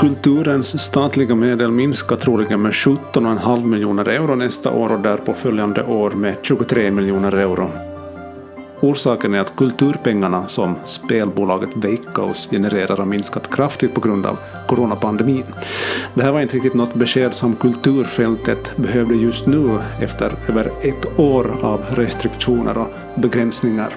Kulturens statliga medel minskar troligen med 17,5 miljoner euro nästa år och därpå följande år med 23 miljoner euro. Orsaken är att kulturpengarna som spelbolaget Veikkaus genererar har minskat kraftigt på grund av coronapandemin. Det här var inte riktigt något besked som kulturfältet behövde just nu efter över ett år av restriktioner och begränsningar.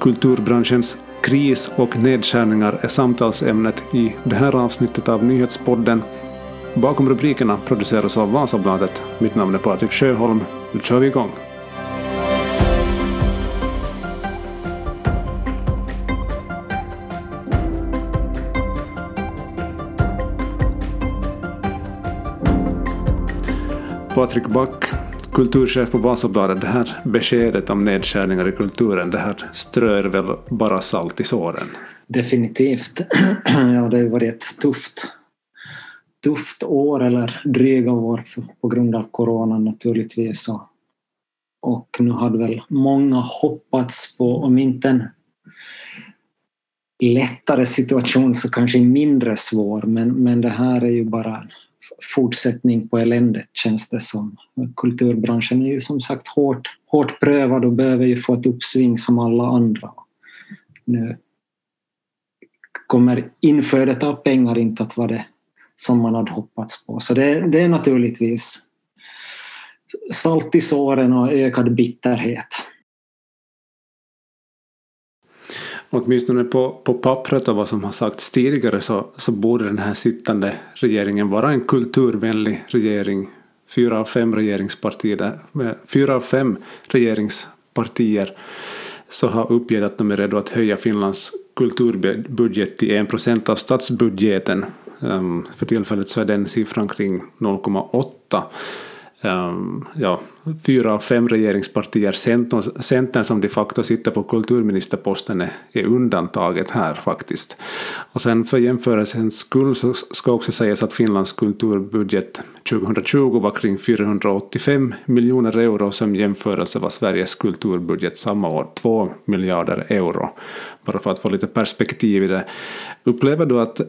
Kulturbranschens kris och nedskärningar är samtalsämnet i det här avsnittet av Nyhetspodden. Bakom rubrikerna produceras av Vasabladet. Mitt namn är Patrik Sjöholm. Nu kör vi igång. Patrik Back, kulturchef på Vasabladet. Det här beskedet om nedskärningar i kulturen, det här strör väl bara salt i såren? Definitivt. Ja, det har ju varit ett tufft, tufft år eller dryga år på grund av coronan naturligtvis. Och nu hade väl många hoppats på, om inte en lättare situation så kanske mindre svår, men, men det här är ju bara fortsättning på eländet känns det som. Kulturbranschen är ju som sagt hårt, hårt prövad och behöver ju få ett uppsving som alla andra. Nu kommer inflödet av pengar inte att vara det som man hade hoppats på. Så det, det är naturligtvis salt i såren och ökad bitterhet. Åtminstone på, på pappret och vad som har sagts tidigare så, så borde den här sittande regeringen vara en kulturvänlig regering. Fyra av fem regeringspartier, eh, fyra av fem regeringspartier så har uppgett att de är redo att höja Finlands kulturbudget till 1 procent av statsbudgeten. Ehm, för tillfället så är den siffran kring 0,8 Um, ja, fyra av fem regeringspartier, Centern, Centern som de facto sitter på kulturministerposten är, är undantaget här faktiskt. Och sen för jämförelsens skull så ska också sägas att Finlands kulturbudget 2020 var kring 485 miljoner euro som jämförelse var Sveriges kulturbudget samma år 2 miljarder euro. Bara för att få lite perspektiv i det. Upplever du att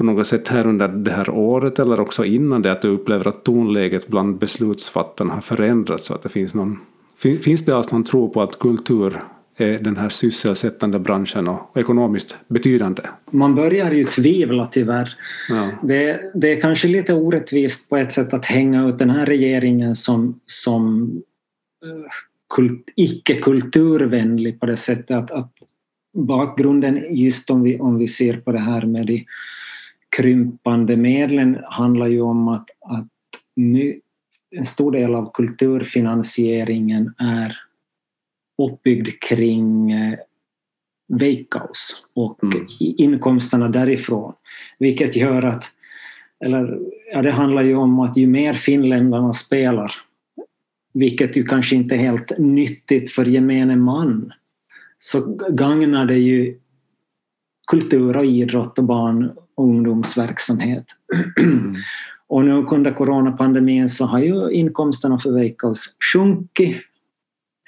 på något sätt här under det här året eller också innan det att du upplever att tonläget bland beslutsfattarna har förändrats så att det finns någon Finns det alltså någon tro på att kultur är den här sysselsättande branschen och ekonomiskt betydande? Man börjar ju tvivla tyvärr. Ja. Det, det är kanske lite orättvist på ett sätt att hänga ut den här regeringen som, som eh, kult, icke-kulturvänlig på det sättet att, att bakgrunden just om vi, om vi ser på det här med de krympande medlen handlar ju om att, att en stor del av kulturfinansieringen är uppbyggd kring eh, Veikkaus och mm. inkomsterna därifrån. Vilket gör att, eller ja, det handlar ju om att ju mer finländarna spelar, vilket ju kanske inte är helt nyttigt för gemene man, så gagnar det ju kultur och idrott och barn ungdomsverksamhet. Mm. Och nu under coronapandemin så har ju inkomsterna för Veikkaus sjunkit.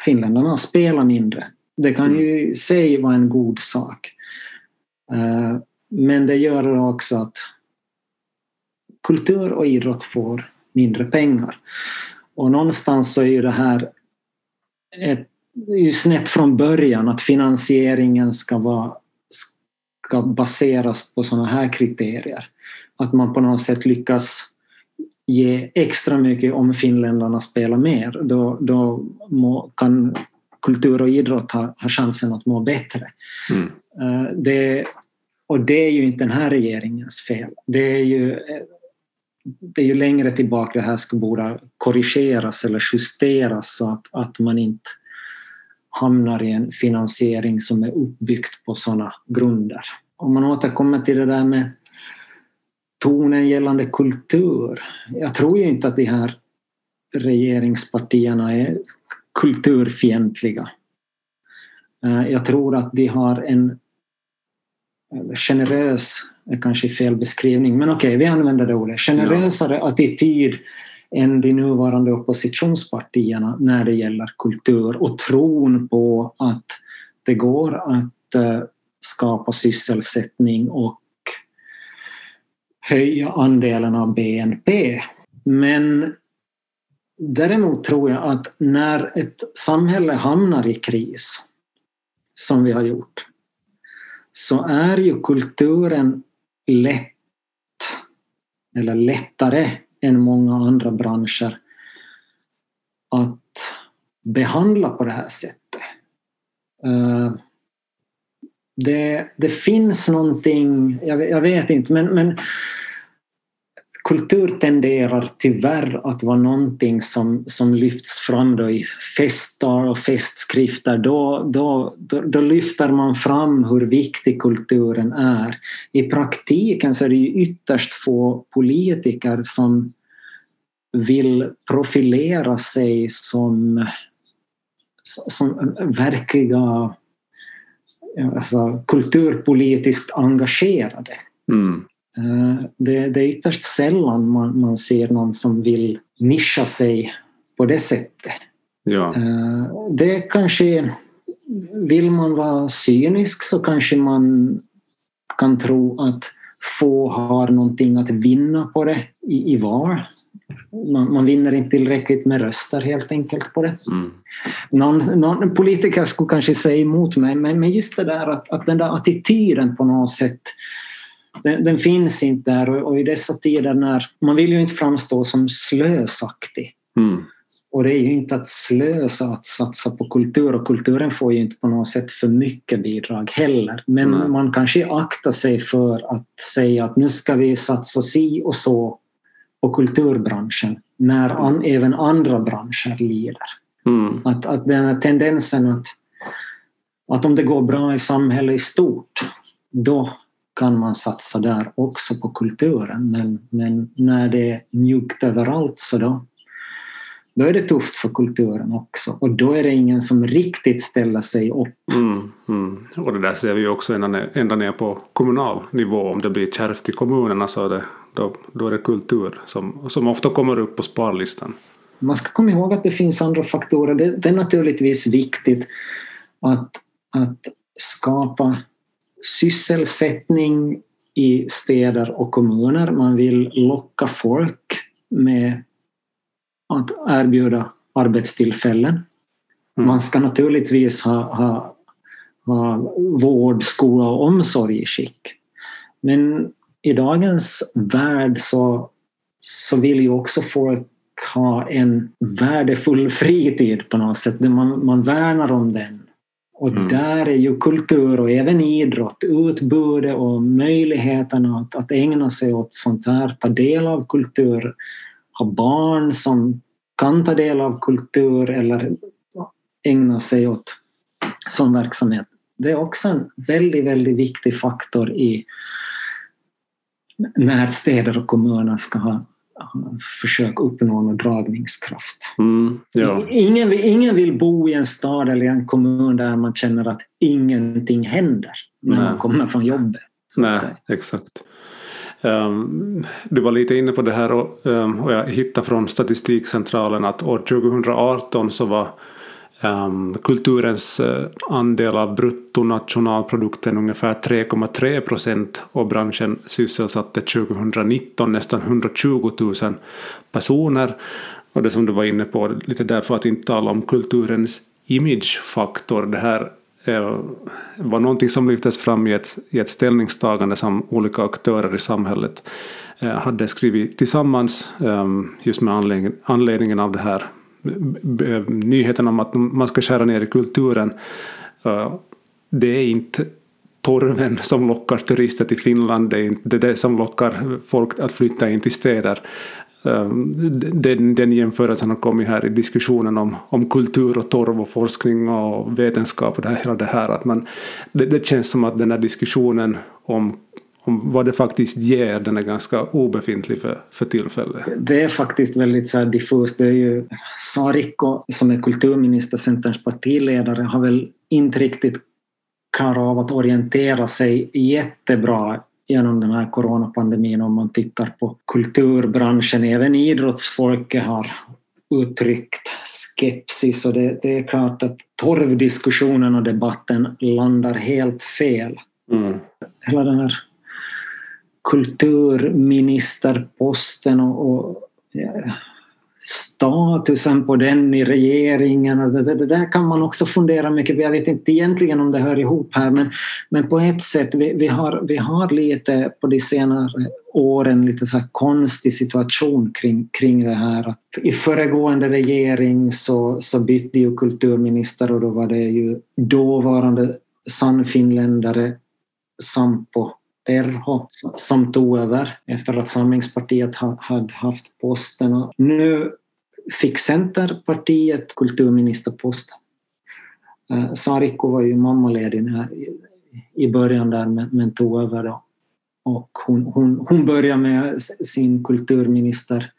Finländarna spelar mindre. Det kan ju i sig vara en god sak. Eh, men det gör också att kultur och idrott får mindre pengar. Och någonstans så är ju det här ett, snett från början att finansieringen ska vara ska baseras på sådana här kriterier. Att man på något sätt lyckas ge extra mycket om finländarna spelar mer. Då, då må, kan kultur och idrott ha, ha chansen att må bättre. Mm. Uh, det, och det är ju inte den här regeringens fel. Det är ju, det är ju längre tillbaka det här ska borde korrigeras eller justeras så att, att man inte hamnar i en finansiering som är uppbyggt på sådana grunder. Om man återkommer till det där med tonen gällande kultur. Jag tror ju inte att de här regeringspartierna är kulturfientliga. Eh, jag tror att de har en generös, kanske fel beskrivning, men okej, okay, vi använder det ordet, generösare ja. attityd än de nuvarande oppositionspartierna när det gäller kultur och tron på att det går att eh, skapa sysselsättning och höja andelen av BNP. Men däremot tror jag att när ett samhälle hamnar i kris, som vi har gjort, så är ju kulturen lätt eller lättare än många andra branscher att behandla på det här sättet. Eh, det, det finns någonting, jag, jag vet inte, men, men kultur tenderar tyvärr att vara någonting som, som lyfts fram då i festtal och festskrifter. Då, då, då, då, lyfter man fram hur viktig kulturen är. I praktiken så är det ju ytterst få politiker som vill profilera sig som, som verkliga alltså, kulturpolitiskt engagerade. Mm. Eh, det, det, är ytterst sällan man, man ser någon som vill nischa sig på det sättet. Ja. Eh, det kanske, vill man vara cynisk så kanske man kan tro att få har någonting att vinna på det i, i val. Man, man, vinner inte tillräckligt med röster helt enkelt på det. Mm. Någon, någon politiker skulle kanske säga emot mig men, men just det där att, att den där attityden på något sätt den, den, finns inte där och, och, i dessa tider när man vill ju inte framstå som slösaktig. Mm. Och det är ju inte att slösa att satsa på kultur och kulturen får ju inte på något sätt för mycket bidrag heller. Men mm. man kanske aktar sig för att säga att nu ska vi satsa si och så på kulturbranschen när an, även andra branscher lider. Mm. Att, att den här tendensen att, att om det går bra i samhället i stort då kan man satsa där också på kulturen men, men när det är mjukt överallt så då, då är det tufft för kulturen också och då är det ingen som riktigt ställer sig upp. Mm, mm. Och det där ser vi också ända ner, ända ner på kommunal nivå om det blir kärvt i kommunerna så är det, då, då är det kultur som, som ofta kommer upp på sparlistan. Man ska komma ihåg att det finns andra faktorer. Det, det är naturligtvis viktigt att, att skapa sysselsättning i städer och kommuner. Man vill locka folk med att erbjuda arbetstillfällen. Mm. Man ska naturligtvis ha, ha, ha vård, skola och omsorg i skick. Men i dagens värld så, så vill ju också folk ha en värdefull fritid på något sätt. Man, man värnar om den. Och mm. där är ju kultur och även idrott, utbudet och möjligheterna att, att ägna sig åt sånt här, ta del av kultur, ha barn som kan ta del av kultur eller ägna sig åt sån verksamhet. Det är också en väldigt, väldigt viktig faktor i när städer och kommuner ska ha försök uppnå någon dragningskraft. Mm, ja. ingen, ingen vill bo i en stad eller en kommun där man känner att ingenting händer när Nej. man kommer från jobbet. Nej, exakt. Um, du var lite inne på det här och, um, och jag hittade från Statistikcentralen att år 2018 så var Um, kulturens uh, andel av bruttonationalprodukten ungefär 3,3 procent och branschen sysselsatte 2019 nästan 120 000 personer. Och det som du var inne på, lite därför att inte tala om kulturens imagefaktor. Det här uh, var någonting som lyftes fram i ett, i ett ställningstagande som olika aktörer i samhället uh, hade skrivit tillsammans um, just med anledning, anledningen av det här nyheten om att man ska skära ner i kulturen. Det är inte torven som lockar turister till Finland, det är inte det som lockar folk att flytta in till städer. Den, den jämförelsen har kommit här i diskussionen om, om kultur och torv och forskning och vetenskap och det här, hela det här. Att man, det, det känns som att den här diskussionen om om vad det faktiskt ger, den är ganska obefintlig för, för tillfället. Det är faktiskt väldigt så diffust. Det är ju Sarikko som är kulturminister, Centerns partiledare, har väl inte riktigt klarat av att orientera sig jättebra genom den här coronapandemin om man tittar på kulturbranschen. Även idrottsfolket har uttryckt skepsis och det, det är klart att torvdiskussionen och debatten landar helt fel. Mm. Hela den här kulturministerposten och, och ja, statusen på den i regeringen. Det, det, det, där kan man också fundera mycket på. Jag vet inte egentligen om det hör ihop här men, men på ett sätt, vi, vi, har, vi har lite på de senare åren lite så konstig situation kring, kring det här. Att I föregående regering så, så bytte ju kulturminister och då var det ju dåvarande sannfinländare Sampo Terho som tog över efter att Samlingspartiet hade haft posten. Nu fick Centerpartiet kulturministerposten. Sariko Sarikko var ju mammaledig i början där men tog över då. Och hon, hon, hon började med sin kulturminister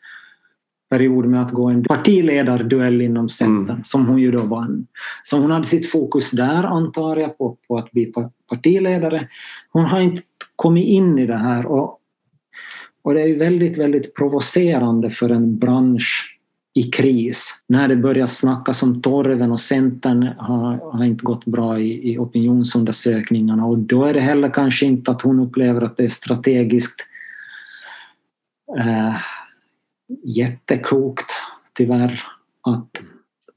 period med att gå en partiledarduell inom Centern mm. som hon ju då vann. Så hon hade sitt fokus där antar jag på, på att bli partiledare. Hon har inte kommit in i det här och, och det är ju väldigt, väldigt provocerande för en bransch i kris. När det börjar snackas om torven och Centern har, har inte gått bra i, i opinionsundersökningarna och då är det heller kanske inte att hon upplever att det är strategiskt eh, jätteklokt tyvärr att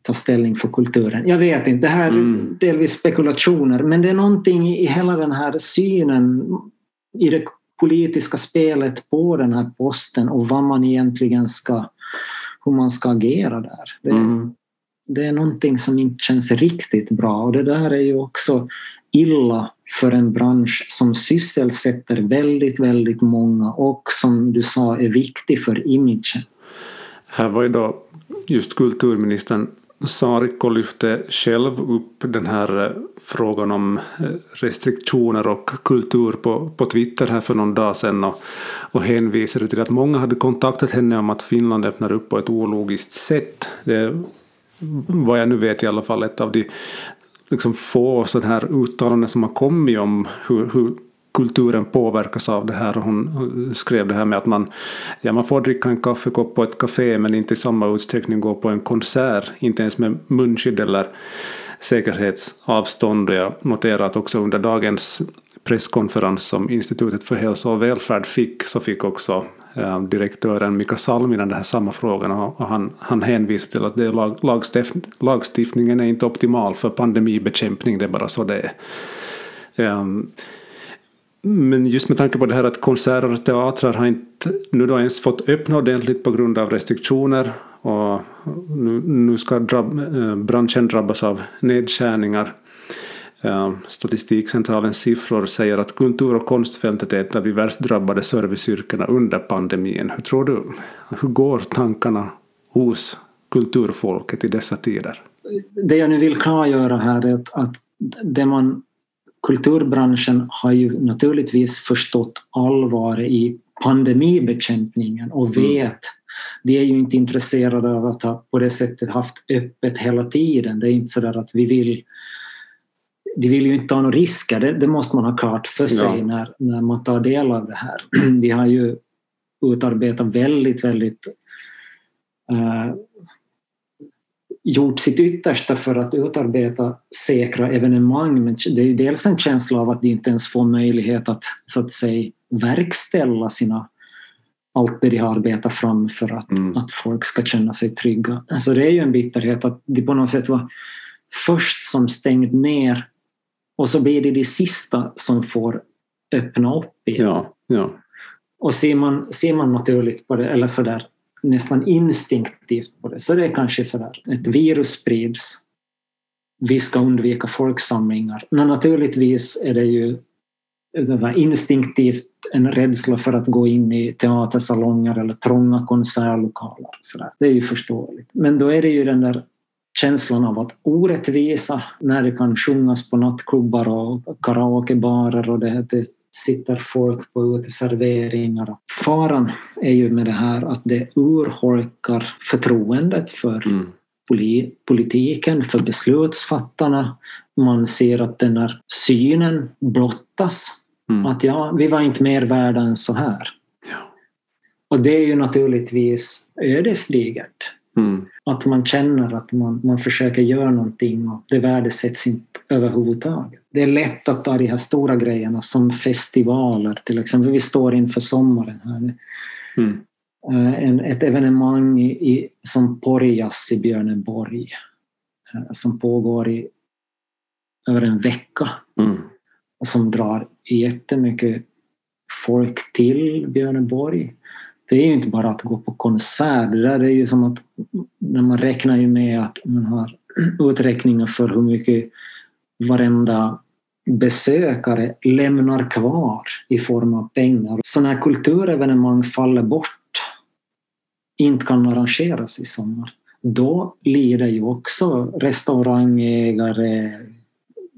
ta ställning för kulturen. Jag vet inte, det här är mm. delvis spekulationer men det är någonting i hela den här synen i det politiska spelet på den här posten och vad man egentligen ska, hur man ska agera där. Det, mm. det är någonting som inte känns riktigt bra och det där är ju också illa för en bransch som sysselsätter väldigt, väldigt många och som du sa är viktig för imagen. Här var ju då just kulturministern Sarikko lyfte själv upp den här eh, frågan om eh, restriktioner och kultur på, på Twitter här för någon dag sedan och, och hänvisade till att många hade kontaktat henne om att Finland öppnar upp på ett ologiskt sätt. Det vad jag nu vet i alla fall ett av de liksom få sådana här uttalanden som har kommit om hur, hur kulturen påverkas av det här. Hon skrev det här med att man, ja, man får dricka en kaffekopp på ett café men inte i samma utsträckning gå på en konsert, inte ens med munskydd eller säkerhetsavstånd. Och jag noterar att också under dagens presskonferens som Institutet för hälsa och välfärd fick så fick också Eh, direktören Mika Salminen den här samma frågan och han, han hänvisar till att det är lag, lagstiftningen är inte optimal för pandemibekämpning, det är bara så det är. Um, men just med tanke på det här att konserter och teatrar har inte nu då ens fått öppna ordentligt på grund av restriktioner och nu, nu ska drabb, eh, branschen drabbas av nedskärningar. Statistikcentralens siffror säger att kultur och konstfältet är ett av de värst drabbade serviceyrkena under pandemin. Hur tror du? Hur går tankarna hos kulturfolket i dessa tider? Det jag nu vill klargöra här är att, att det man kulturbranschen har ju naturligtvis förstått allvaret i pandemibekämpningen och mm. vet mm. de är ju inte intresserade av att ha på det sättet haft öppet hela tiden. Det är inte så att vi vill de vill ju inte ta några risker, det, det måste man ha klart för sig ja. när, när man tar del av det här. De har ju utarbetat väldigt, väldigt uh, gjort sitt yttersta för att utarbeta säkra evenemang men det är ju dels en känsla av att de inte ens får möjlighet att så att säga verkställa sina allt det de har arbetat fram för att, mm. att folk ska känna sig trygga. Så det är ju en bitterhet att de på något sätt var först som stängt ner och så blir det de sista som får öppna upp igen. Ja, ja. Och ser man, ser man naturligt på det, eller sådär nästan instinktivt på det. Så det är kanske sådär, ett virus sprids. Vi ska undvika folksamlingar. Men naturligtvis är det ju instinktivt en rädsla för att gå in i teatersalonger eller trånga konsertlokaler. Så där. Det är ju förståeligt. Men då är det ju den där känslan av att orättvisa när det kan sjungas på nattklubbar och karaokebarer och det, det sitter folk på uteserveringar. Faran är ju med det här att det urholkar förtroendet för mm. politiken, för beslutsfattarna. Man ser att den här synen blottas. Mm. Att ja, vi var inte mer värda än så här. Ja. Och det är ju naturligtvis ödesdigert Mm. Att man känner att man, man försöker göra någonting och det värdesätts inte överhuvudtaget. Det är lätt att ta de här stora grejerna som festivaler till exempel. Vi står inför sommaren här. Mm. Eh, en, ett evenemang i, i, som Porjas i Björneborg eh, som pågår i över en vecka mm. och som drar jättemycket folk till Björneborg. Det är ju inte bara att gå på konsert, det där är ju som att när man räknar ju med att man har uträkningar för hur mycket varenda besökare lämnar kvar i form av pengar. Sådana här kulturevenemang faller bort, inte kan arrangeras i sommar. Då lider ju också restaurangägare,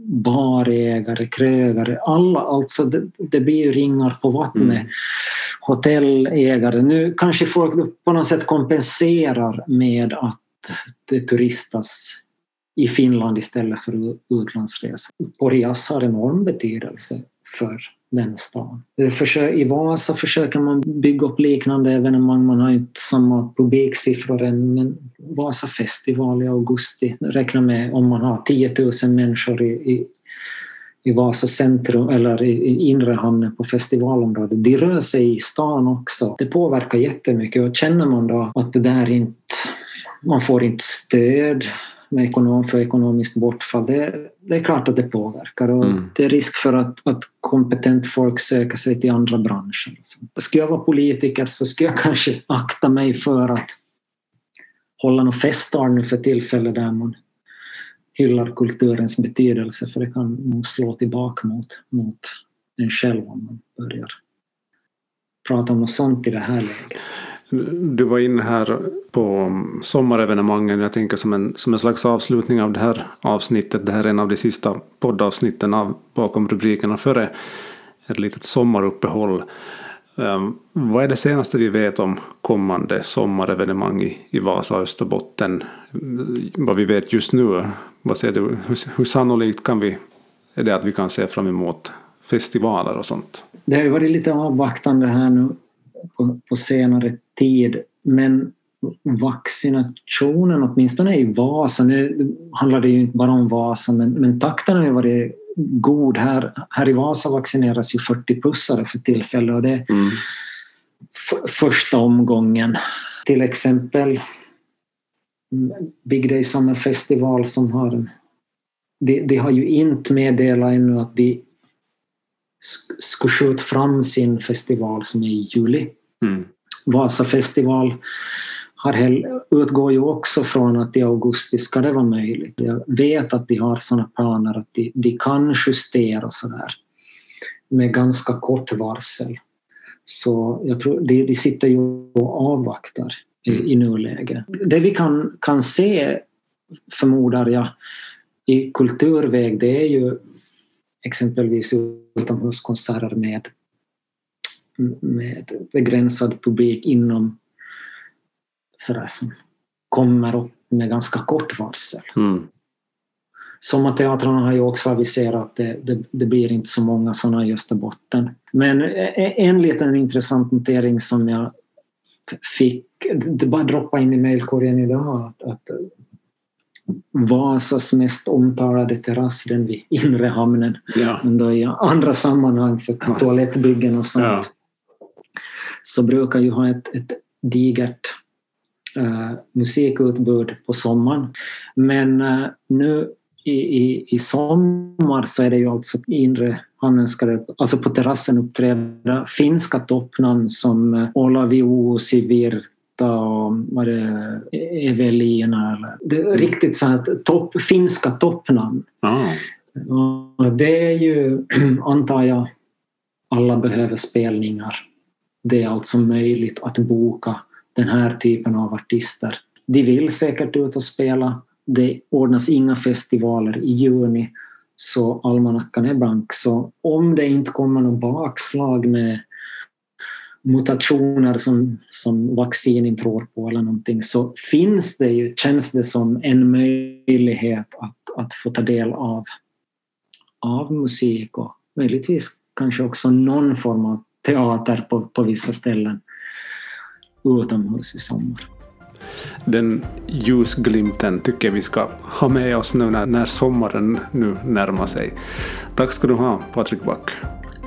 barägare, krögare, alla alltså det, det blir ju ringar på vattnet. Mm. Hotellägare, nu kanske folk på något sätt kompenserar med att det turistas i Finland istället för utlandsresor. Porjas har enorm betydelse för den stan. I Vasa försöker man bygga upp liknande evenemang. Man har inte samma publiksiffror än men Vasa festival i augusti räkna med om man har 10 000 människor i, i, i Vasa centrum eller i, inre hamnen på festivalområdet. De rör sig i stan också. Det påverkar jättemycket och känner man då att det där inte man får inte stöd med ekonom, för ekonomiskt bortfall, det, det, är klart att det påverkar och mm. det är risk för att, att kompetent folk söker sig till andra branscher. Skulle jag vara politiker så skulle jag kanske akta mig för att hålla något festtal nu för tillfället där man hyllar kulturens betydelse för det kan nog slå tillbaka mot, mot en själv om man börjar prata om något sånt i det här läget. Du var inne här på sommarevenemangen. Jag tänker som en, som en slags avslutning av det här avsnittet. Det här är en av de sista poddavsnitten av Bakom rubrikerna före ett litet sommaruppehåll. Um, vad är det senaste vi vet om kommande sommarevenemang i, i Vasa och Österbotten? Mm, vad vi vet just nu, vad ser du, hur, hur sannolikt kan vi, är det att vi kan se fram emot festivaler och sånt? Det har ju varit lite avvaktande här nu på, på senare tid. Men vaccinationen, åtminstone i Vasa, nu handlar det ju inte bara om Vasa, men, men takten har ju varit god. Här, här i Vasa vaccineras ju 40-plussare för tillfället och det är mm. första omgången. Till exempel Big Day Summer Festival som har en, de, de har ju inte meddelat ännu att de ska skjuta fram sin festival som är i juli. Mm. Vasa festival har utgår ju också från att i augusti ska det vara möjligt. Jag vet att de har sådana planer att de, de kan justera sådär med ganska kort varsel. Så jag tror de, de sitter ju och avvaktar i, i nuläget. Det vi kan, kan se, förmodar jag, i kulturväg det är ju exempelvis utomhuskonserter med med begränsad publik inom sådär som kommer upp med ganska kort varsel. Mm. Sommarteatrarna har ju också aviserat att det, det, det, blir inte så många sådana i Österbotten. Men en liten intressant notering som jag fick, det bara droppade in i mejlkorgen idag, att, att Vasas mest omtalade terrass, den vid inre hamnen, ja. ändå i andra sammanhang för toalettbyggen och sånt. Ja så brukar ju ha ett, ett digert uh, musikutbud på sommaren. Men uh, nu i, i, i sommar så är det ju alltså inre det, alltså på terrassen uppträda finska toppnamn som uh, Olavi Uusi, Virta och vad det Evelina eller det är riktigt så här topp, finska toppnamn. Ah. Det är ju, antar jag, alla behöver spelningar det är alltså möjligt att boka den här typen av artister. De vill säkert ut och spela. Det ordnas inga festivaler i juni så almanackan är blank. Så om det inte kommer någon bakslag med mutationer som, som vaccin inte tror på eller någonting så finns det ju, känns det som en möjlighet att, att få ta del av, av musik och möjligtvis kanske också någon form av teater på, på vissa ställen utomhus i sommar. Den ljusglimten tycker vi ska ha med oss nu när, när sommaren nu närmar sig. Tack ska du ha, Patrik Back.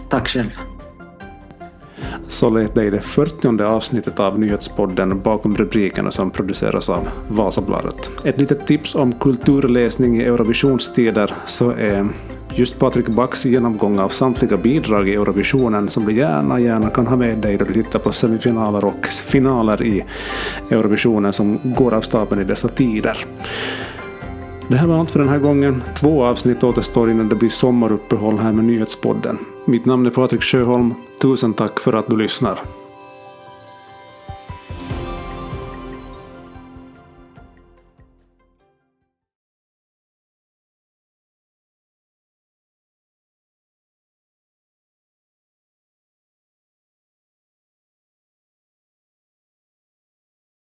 Tack själv. Så lät det i det 40 avsnittet av nyhetspodden Bakom rubrikerna som produceras av Vasabladet. Ett litet tips om kulturläsning i Eurovisionstider så är just Patrik Backs genomgång av samtliga bidrag i Eurovisionen som du gärna, gärna kan ha med dig då du tittar på semifinaler och finaler i Eurovisionen som går av stapeln i dessa tider. Det här var allt för den här gången. Två avsnitt återstår innan det blir sommaruppehåll här med Nyhetspodden. Mitt namn är Patrik Sjöholm. Tusen tack för att du lyssnar.